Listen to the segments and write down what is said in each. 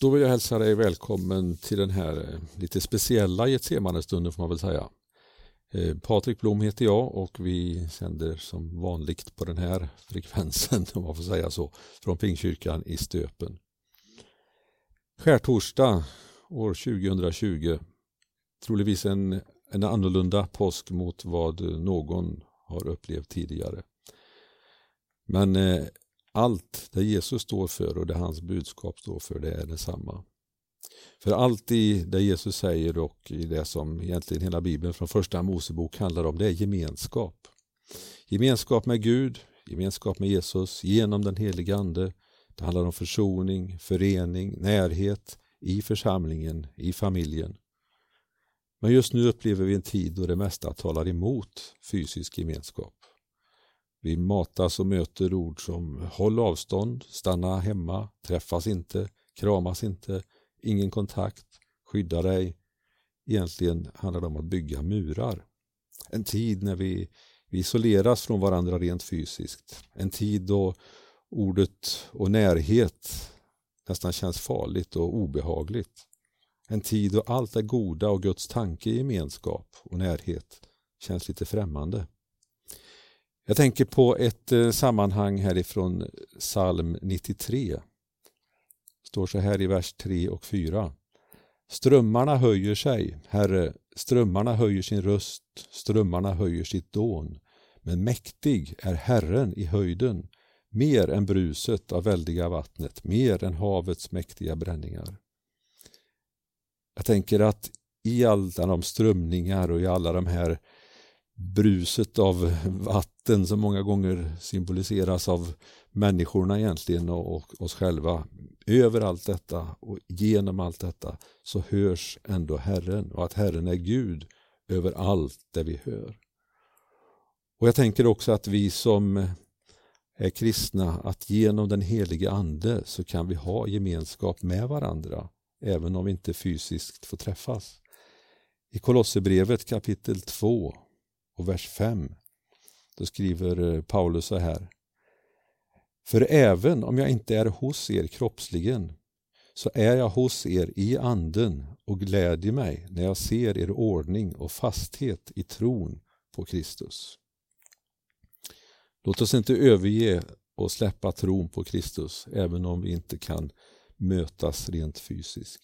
Då vill jag hälsa dig välkommen till den här eh, lite speciella Getsemane-stunden får man väl säga. Eh, Patrik Blom heter jag och vi sänder som vanligt på den här frekvensen om man får säga så från Pingkyrkan i Stöpen. Skärtorsdag år 2020 troligtvis en, en annorlunda påsk mot vad någon har upplevt tidigare. Men eh, allt det Jesus står för och det hans budskap står för det är detsamma. För allt i det Jesus säger och i det som egentligen hela Bibeln från första Mosebok handlar om det är gemenskap. Gemenskap med Gud, gemenskap med Jesus genom den helige Ande. Det handlar om försoning, förening, närhet i församlingen, i familjen. Men just nu upplever vi en tid då det mesta talar emot fysisk gemenskap. Vi matas och möter ord som håll avstånd, stanna hemma, träffas inte, kramas inte, ingen kontakt, skydda dig. Egentligen handlar det om att bygga murar. En tid när vi, vi isoleras från varandra rent fysiskt. En tid då ordet och närhet nästan känns farligt och obehagligt. En tid då allt det goda och Guds tanke i gemenskap och närhet känns lite främmande. Jag tänker på ett eh, sammanhang härifrån psalm 93. Det står så här i vers 3 och 4. Strömmarna höjer sig, Herre, strömmarna höjer sin röst, strömmarna höjer sitt dån. Men mäktig är Herren i höjden, mer än bruset av väldiga vattnet, mer än havets mäktiga bränningar. Jag tänker att i alla de strömningar och i alla de här bruset av vatten som många gånger symboliseras av människorna egentligen och oss själva. Över allt detta och genom allt detta så hörs ändå Herren och att Herren är Gud över allt det vi hör. Och Jag tänker också att vi som är kristna, att genom den helige Ande så kan vi ha gemenskap med varandra även om vi inte fysiskt får träffas. I Kolosserbrevet kapitel 2 och vers 5 då skriver eh, Paulus så här. För även om jag inte är hos er kroppsligen så är jag hos er i anden och glädjer mig när jag ser er ordning och fasthet i tron på Kristus. Låt oss inte överge och släppa tron på Kristus även om vi inte kan mötas rent fysiskt.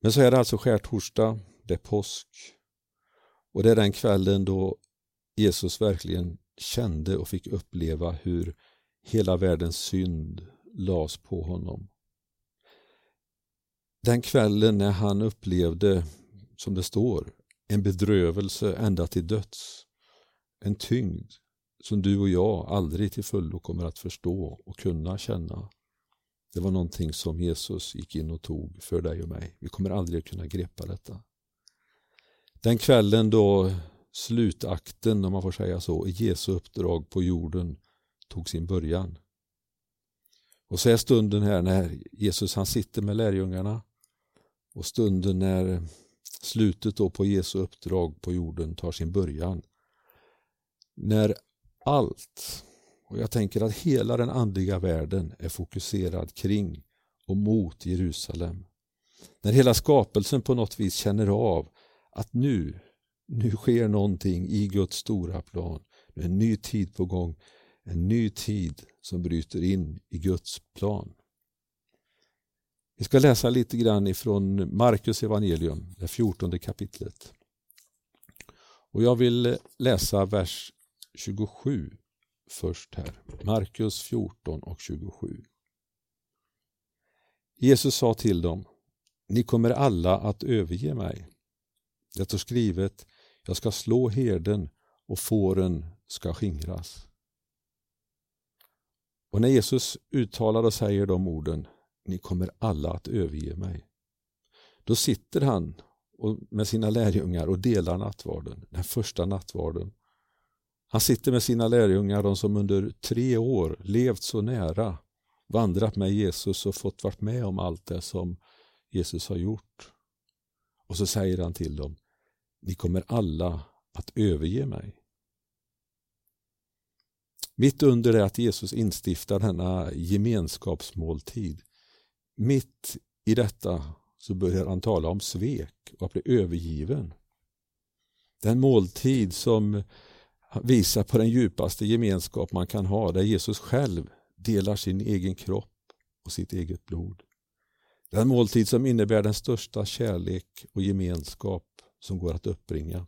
Men så är det alltså skärtorsdag, det är påsk och det är den kvällen då Jesus verkligen kände och fick uppleva hur hela världens synd lades på honom. Den kvällen när han upplevde, som det står, en bedrövelse ända till döds. En tyngd som du och jag aldrig till fullo kommer att förstå och kunna känna. Det var någonting som Jesus gick in och tog för dig och mig. Vi kommer aldrig kunna greppa detta. Den kvällen då slutakten, om man får säga så, i Jesu uppdrag på jorden tog sin början. Och så är stunden här när Jesus han sitter med lärjungarna och stunden när slutet då på Jesu uppdrag på jorden tar sin början. När allt, och jag tänker att hela den andliga världen är fokuserad kring och mot Jerusalem. När hela skapelsen på något vis känner av att nu, nu sker någonting i Guds stora plan. Nu är en ny tid på gång. En ny tid som bryter in i Guds plan. Vi ska läsa lite grann ifrån Markus evangelium, det fjortonde kapitlet. Och jag vill läsa vers 27 först här. Markus 14 och 27. Jesus sa till dem, ni kommer alla att överge mig. Det står skrivet, jag ska slå herden och fåren ska skingras. Och när Jesus uttalar och säger de orden, ni kommer alla att överge mig. Då sitter han med sina lärjungar och delar nattvarden, den första nattvarden. Han sitter med sina lärjungar, de som under tre år levt så nära, vandrat med Jesus och fått vara med om allt det som Jesus har gjort. Och så säger han till dem, ni kommer alla att överge mig. Mitt under det att Jesus instiftar denna gemenskapsmåltid, mitt i detta så börjar han tala om svek och att bli övergiven. Den måltid som visar på den djupaste gemenskap man kan ha, där Jesus själv delar sin egen kropp och sitt eget blod. Den måltid som innebär den största kärlek och gemenskap som går att uppbringa.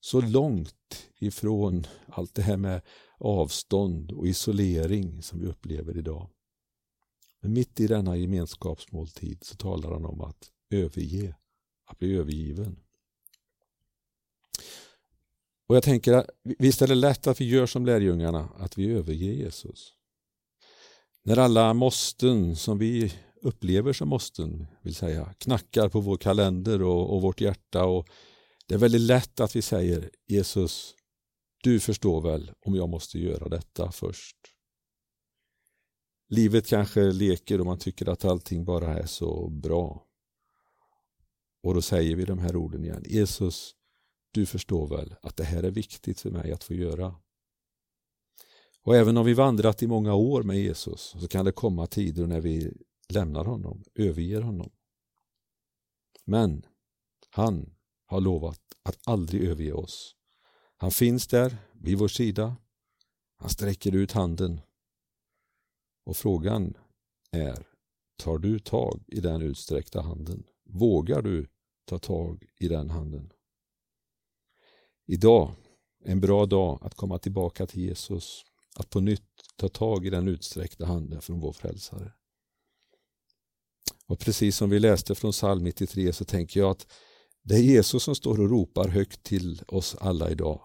Så långt ifrån allt det här med avstånd och isolering som vi upplever idag. Men mitt i denna gemenskapsmåltid så talar han om att överge, att bli övergiven. Och jag tänker, visst är det lätt att vi gör som lärjungarna, att vi överger Jesus. När alla måsten som vi upplever som måsten, vill säga, knackar på vår kalender och, och vårt hjärta. Och det är väldigt lätt att vi säger Jesus, du förstår väl om jag måste göra detta först. Livet kanske leker och man tycker att allting bara är så bra. Och då säger vi de här orden igen. Jesus, du förstår väl att det här är viktigt för mig att få göra. Och även om vi vandrat i många år med Jesus så kan det komma tider när vi lämnar honom, överger honom. Men han har lovat att aldrig överge oss. Han finns där vid vår sida. Han sträcker ut handen. Och frågan är, tar du tag i den utsträckta handen? Vågar du ta tag i den handen? Idag är en bra dag att komma tillbaka till Jesus, att på nytt ta tag i den utsträckta handen från vår frälsare. Och precis som vi läste från psalm 93 så tänker jag att det är Jesus som står och ropar högt till oss alla idag.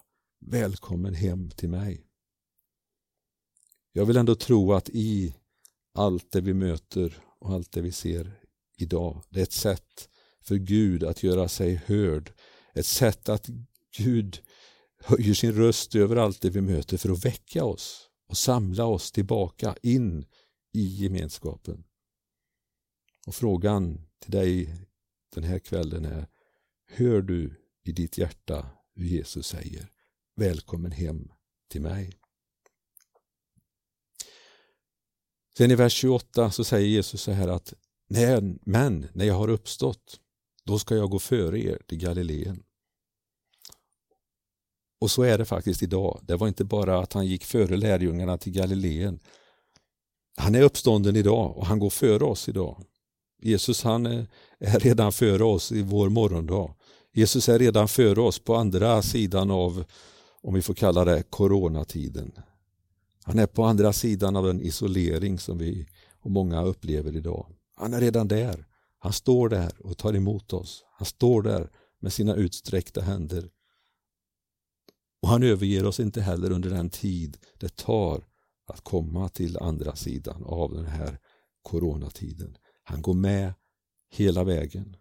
Välkommen hem till mig. Jag vill ändå tro att i allt det vi möter och allt det vi ser idag, det är ett sätt för Gud att göra sig hörd. Ett sätt att Gud höjer sin röst över allt det vi möter för att väcka oss och samla oss tillbaka in i gemenskapen. Och frågan till dig den här kvällen är, hör du i ditt hjärta hur Jesus säger, välkommen hem till mig. Sen i vers 28 så säger Jesus så här att, men när jag har uppstått, då ska jag gå före er till Galileen. Och så är det faktiskt idag. Det var inte bara att han gick före lärjungarna till Galileen. Han är uppstånden idag och han går före oss idag. Jesus han är redan före oss i vår morgondag. Jesus är redan före oss på andra sidan av, om vi får kalla det, coronatiden. Han är på andra sidan av den isolering som vi och många upplever idag. Han är redan där. Han står där och tar emot oss. Han står där med sina utsträckta händer. Och han överger oss inte heller under den tid det tar att komma till andra sidan av den här coronatiden. Han går med hela vägen.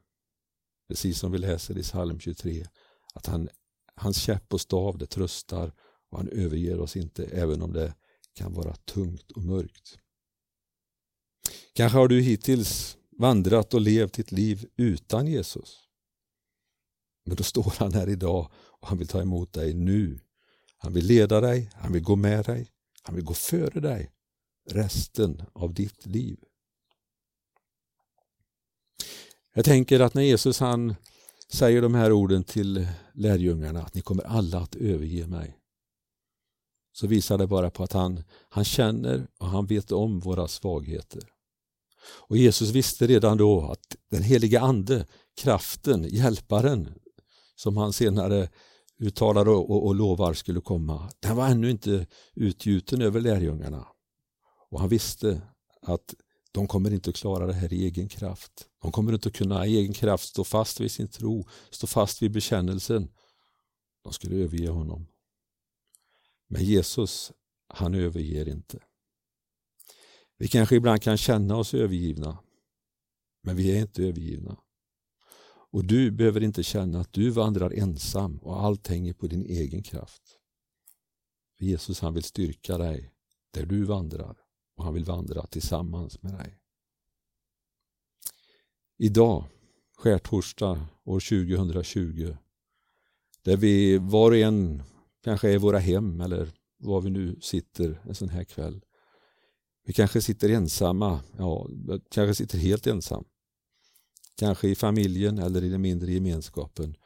Precis som vi läser i psalm 23. Att han, hans käpp och stav det tröstar och han överger oss inte även om det kan vara tungt och mörkt. Kanske har du hittills vandrat och levt ditt liv utan Jesus. Men då står han här idag och han vill ta emot dig nu. Han vill leda dig, han vill gå med dig, han vill gå före dig resten av ditt liv. Jag tänker att när Jesus han säger de här orden till lärjungarna att ni kommer alla att överge mig. Så visar det bara på att han, han känner och han vet om våra svagheter. Och Jesus visste redan då att den heliga ande, kraften, hjälparen som han senare uttalar och, och lovar skulle komma, den var ännu inte utgjuten över lärjungarna. Och han visste att de kommer inte att klara det här i egen kraft. De kommer inte att kunna i egen kraft stå fast vid sin tro, stå fast vid bekännelsen. De skulle överge honom. Men Jesus, han överger inte. Vi kanske ibland kan känna oss övergivna, men vi är inte övergivna. Och du behöver inte känna att du vandrar ensam och allt hänger på din egen kraft. För Jesus han vill styrka dig där du vandrar och han vill vandra tillsammans med dig. Idag, skärtorsdag år 2020, där vi var och en kanske är i våra hem eller var vi nu sitter en sån här kväll. Vi kanske sitter ensamma, ja, kanske sitter helt ensam. Kanske i familjen eller i den mindre gemenskapen.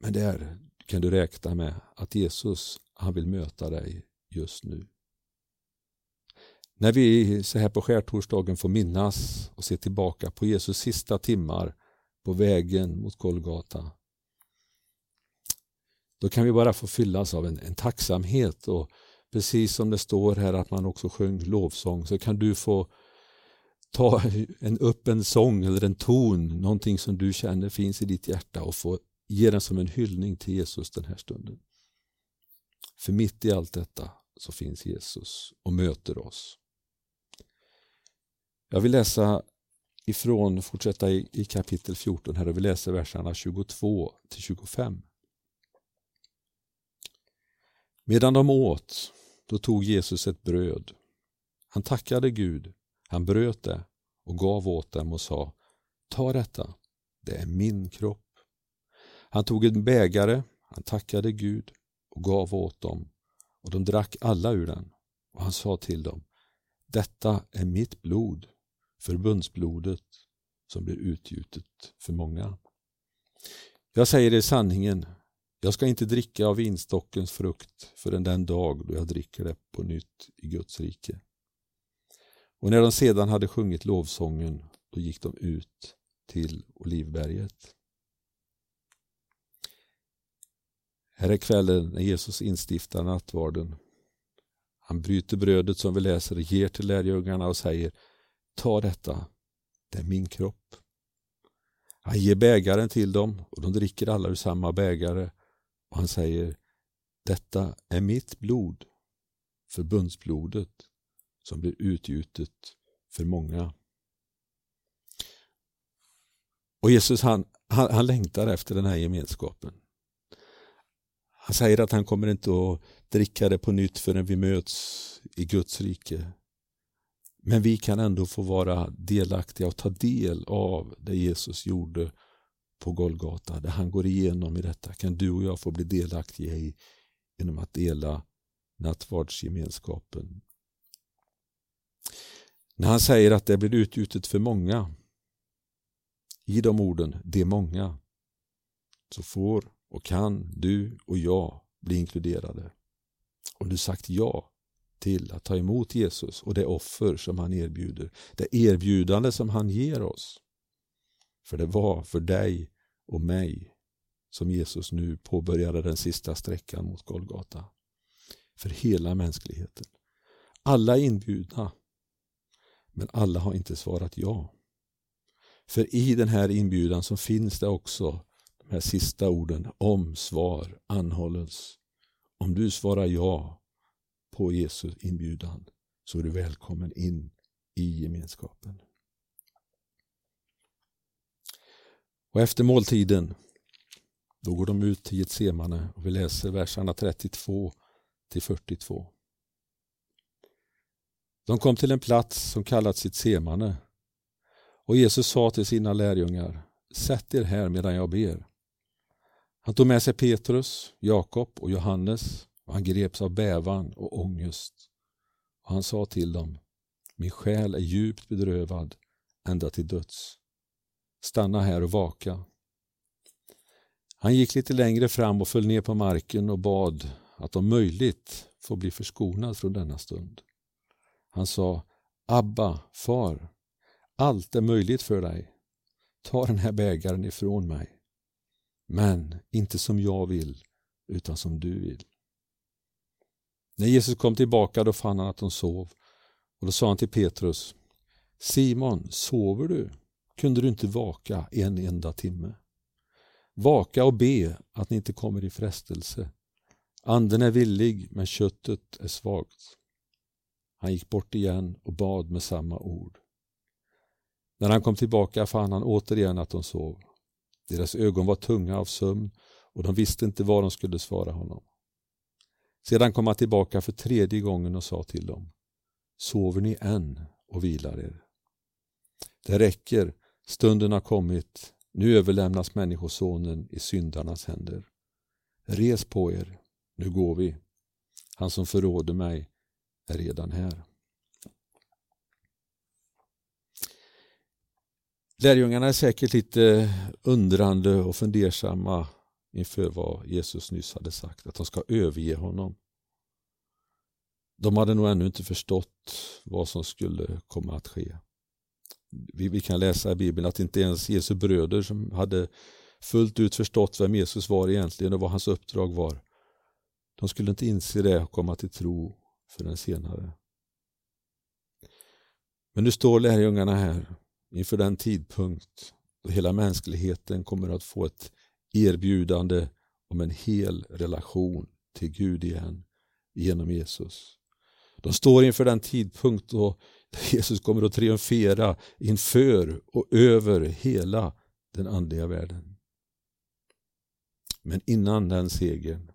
Men där kan du räkna med att Jesus han vill möta dig just nu. När vi så här på skärtorsdagen får minnas och se tillbaka på Jesus sista timmar på vägen mot Golgata. Då kan vi bara få fyllas av en, en tacksamhet och precis som det står här att man också sjöng lovsång så kan du få ta en, upp en sång eller en ton, någonting som du känner finns i ditt hjärta och få ge den som en hyllning till Jesus den här stunden. För mitt i allt detta så finns Jesus och möter oss. Jag vill läsa ifrån, fortsätta i, i kapitel 14 här och vi läser verserna 22 till 25. Medan de åt, då tog Jesus ett bröd. Han tackade Gud, han bröt det och gav åt dem och sa Ta detta, det är min kropp. Han tog en bägare, han tackade Gud och gav åt dem och de drack alla ur den. Och han sa till dem Detta är mitt blod, förbundsblodet som blir utgjutet för många. Jag säger er sanningen, jag ska inte dricka av vinstockens frukt förrän den dag då jag dricker det på nytt i Guds rike. Och när de sedan hade sjungit lovsången, då gick de ut till Olivberget. Här är kvällen när Jesus instiftar nattvarden. Han bryter brödet som vi läser och ger till lärjungarna och säger Ta detta, det är min kropp. Han ger bägaren till dem och de dricker alla ur samma bägare och han säger Detta är mitt blod, förbundsblodet som blir utgjutet för många. Och Jesus han, han, han längtar efter den här gemenskapen. Han säger att han kommer inte att dricka det på nytt förrän vi möts i Guds rike. Men vi kan ändå få vara delaktiga och ta del av det Jesus gjorde på Golgata, Det han går igenom i detta. Kan du och jag få bli delaktiga i genom att dela nattvardsgemenskapen. När han säger att det blir utgjutet för många, i de orden, det är många, så får och kan du och jag bli inkluderade. Om du sagt ja till att ta emot Jesus och det offer som han erbjuder, det erbjudande som han ger oss. För det var för dig och mig som Jesus nu påbörjade den sista sträckan mot Golgata. För hela mänskligheten. Alla är inbjudna, men alla har inte svarat ja. För i den här inbjudan så finns det också de här sista orden om svar anhålles. Om du svarar ja på Jesu inbjudan så är du välkommen in i gemenskapen. Och efter måltiden då går de ut till Getsemane och vi läser verserna 32 till 42. De kom till en plats som kallats Getsemane och Jesus sa till sina lärjungar Sätt er här medan jag ber. Han tog med sig Petrus, Jakob och Johannes och han greps av bävan och ångest. Och han sa till dem Min själ är djupt bedrövad ända till döds. Stanna här och vaka. Han gick lite längre fram och föll ner på marken och bad att om möjligt få bli förskonad från denna stund. Han sa Abba, far, allt är möjligt för dig. Ta den här bägaren ifrån mig. Men inte som jag vill, utan som du vill. När Jesus kom tillbaka då fann han att de sov och då sa han till Petrus Simon, sover du? Kunde du inte vaka en enda timme? Vaka och be att ni inte kommer i frestelse. Anden är villig men köttet är svagt. Han gick bort igen och bad med samma ord. När han kom tillbaka fann han återigen att de sov. Deras ögon var tunga av sömn och de visste inte vad de skulle svara honom. Sedan kom han tillbaka för tredje gången och sa till dem Sover ni än och vilar er? Det räcker, stunden har kommit, nu överlämnas Människosonen i syndarnas händer. Res på er, nu går vi. Han som förråder mig är redan här. Lärjungarna är säkert lite undrande och fundersamma inför vad Jesus nyss hade sagt, att de ska överge honom. De hade nog ännu inte förstått vad som skulle komma att ske. Vi, vi kan läsa i Bibeln att inte ens Jesu bröder som hade fullt ut förstått vem Jesus var egentligen och vad hans uppdrag var. De skulle inte inse det och komma till tro förrän senare. Men nu står lärjungarna här inför den tidpunkt då hela mänskligheten kommer att få ett erbjudande om en hel relation till Gud igen genom Jesus. De står inför den tidpunkt då Jesus kommer att triumfera inför och över hela den andliga världen. Men innan den segern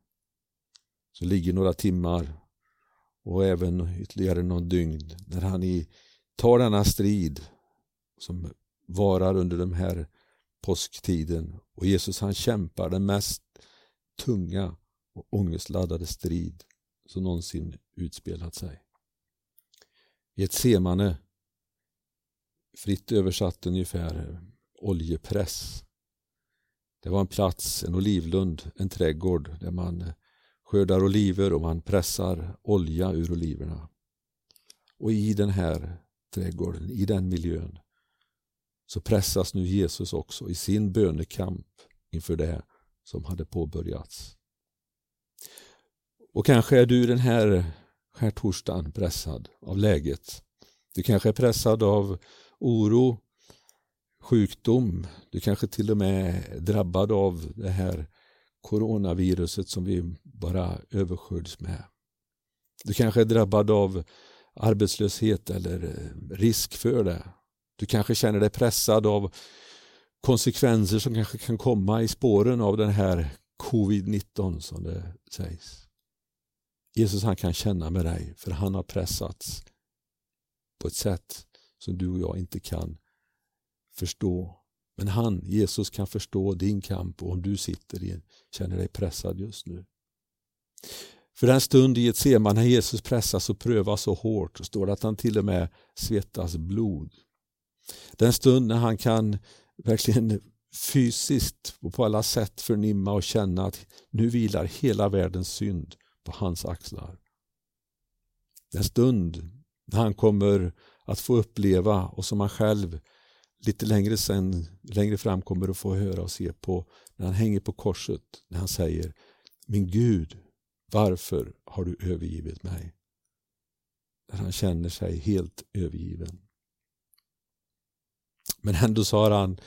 så ligger några timmar och även ytterligare någon dygn när han i, tar denna strid som varar under den här påsktiden och Jesus han kämpar den mest tunga och ångestladdade strid som någonsin utspelat sig. I ett semane, fritt översatt ungefär, oljepress. Det var en plats, en olivlund, en trädgård där man skördar oliver och man pressar olja ur oliverna. Och i den här trädgården, i den miljön, så pressas nu Jesus också i sin bönekamp inför det som hade påbörjats. Och kanske är du den här skärtorsdagen pressad av läget. Du kanske är pressad av oro, sjukdom. Du kanske till och med är drabbad av det här coronaviruset som vi bara översköljs med. Du kanske är drabbad av arbetslöshet eller eh, risk för det. Du kanske känner dig pressad av konsekvenser som kanske kan komma i spåren av den här covid-19 som det sägs. Jesus han kan känna med dig för han har pressats på ett sätt som du och jag inte kan förstå. Men han, Jesus, kan förstå din kamp och om du sitter i, känner dig pressad just nu. För den stund i ett seman när Jesus pressas och prövas så hårt så står det att han till och med svettas blod. Den stund när han kan verkligen fysiskt och på alla sätt förnimma och känna att nu vilar hela världens synd på hans axlar. Den stund när han kommer att få uppleva och som han själv lite längre, sen, längre fram kommer att få höra och se på när han hänger på korset, när han säger Min Gud, varför har du övergivit mig? När han känner sig helt övergiven. Men ändå så har han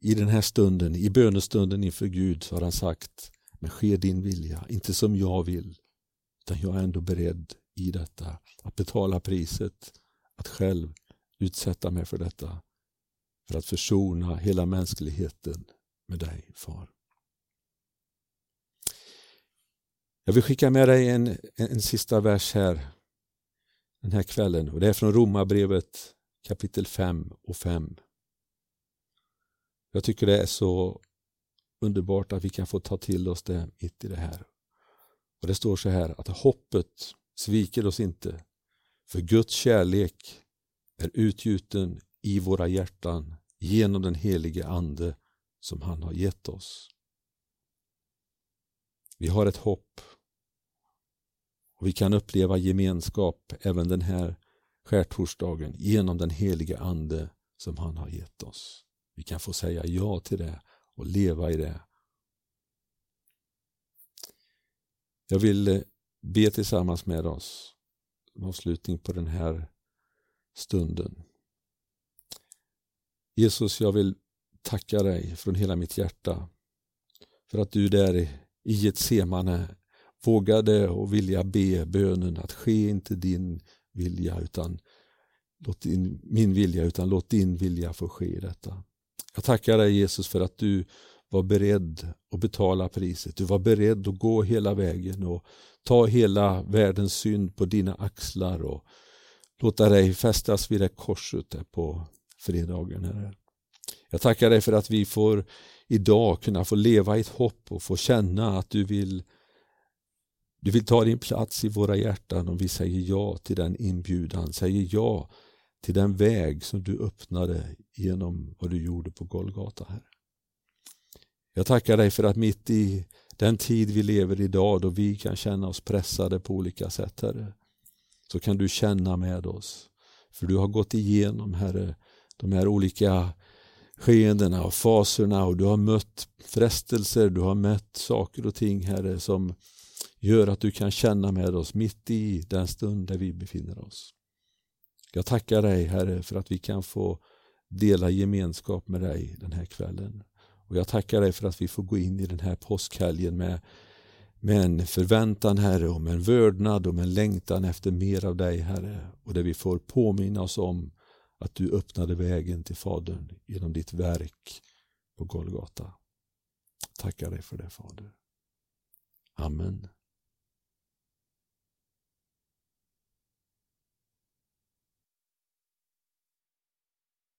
i den här stunden, i bönestunden inför Gud, så har han sagt men ske din vilja, inte som jag vill. Utan jag är ändå beredd i detta att betala priset, att själv utsätta mig för detta. För att försona hela mänskligheten med dig, Far. Jag vill skicka med dig en, en, en sista vers här den här kvällen och det är från Romarbrevet kapitel 5 och 5. Jag tycker det är så underbart att vi kan få ta till oss det mitt i det här. Och Det står så här att hoppet sviker oss inte. För Guds kärlek är utgjuten i våra hjärtan genom den helige Ande som han har gett oss. Vi har ett hopp och vi kan uppleva gemenskap även den här skärtorsdagen genom den helige Ande som han har gett oss. Vi kan få säga ja till det och leva i det. Jag vill eh, be tillsammans med oss som avslutning på den här stunden. Jesus, jag vill tacka dig från hela mitt hjärta för att du där i Getsemane vågade och vilja be bönen att ske inte din vilja utan låt din, min vilja utan låt din vilja få ske i detta. Jag tackar dig Jesus för att du var beredd att betala priset. Du var beredd att gå hela vägen och ta hela världens synd på dina axlar och låta dig fästas vid det korset där på fredagen. Herre. Jag tackar dig för att vi får idag kunna få leva i ett hopp och få känna att du vill du vill ta din plats i våra hjärtan och vi säger ja till den inbjudan, säger ja till den väg som du öppnade genom vad du gjorde på Golgata, Herre. Jag tackar dig för att mitt i den tid vi lever idag då vi kan känna oss pressade på olika sätt, Herre, så kan du känna med oss. För du har gått igenom, Herre, de här olika skeendena och faserna och du har mött frestelser, du har mött saker och ting, Herre, som gör att du kan känna med oss mitt i den stund där vi befinner oss. Jag tackar dig, Herre, för att vi kan få dela gemenskap med dig den här kvällen. Och Jag tackar dig för att vi får gå in i den här påskhelgen med, med en förväntan Herre, och med en vördnad och med en längtan efter mer av dig Herre. Och där vi får påminna oss om att du öppnade vägen till Fadern genom ditt verk på Golgata. Tackar dig för det Fader. Amen.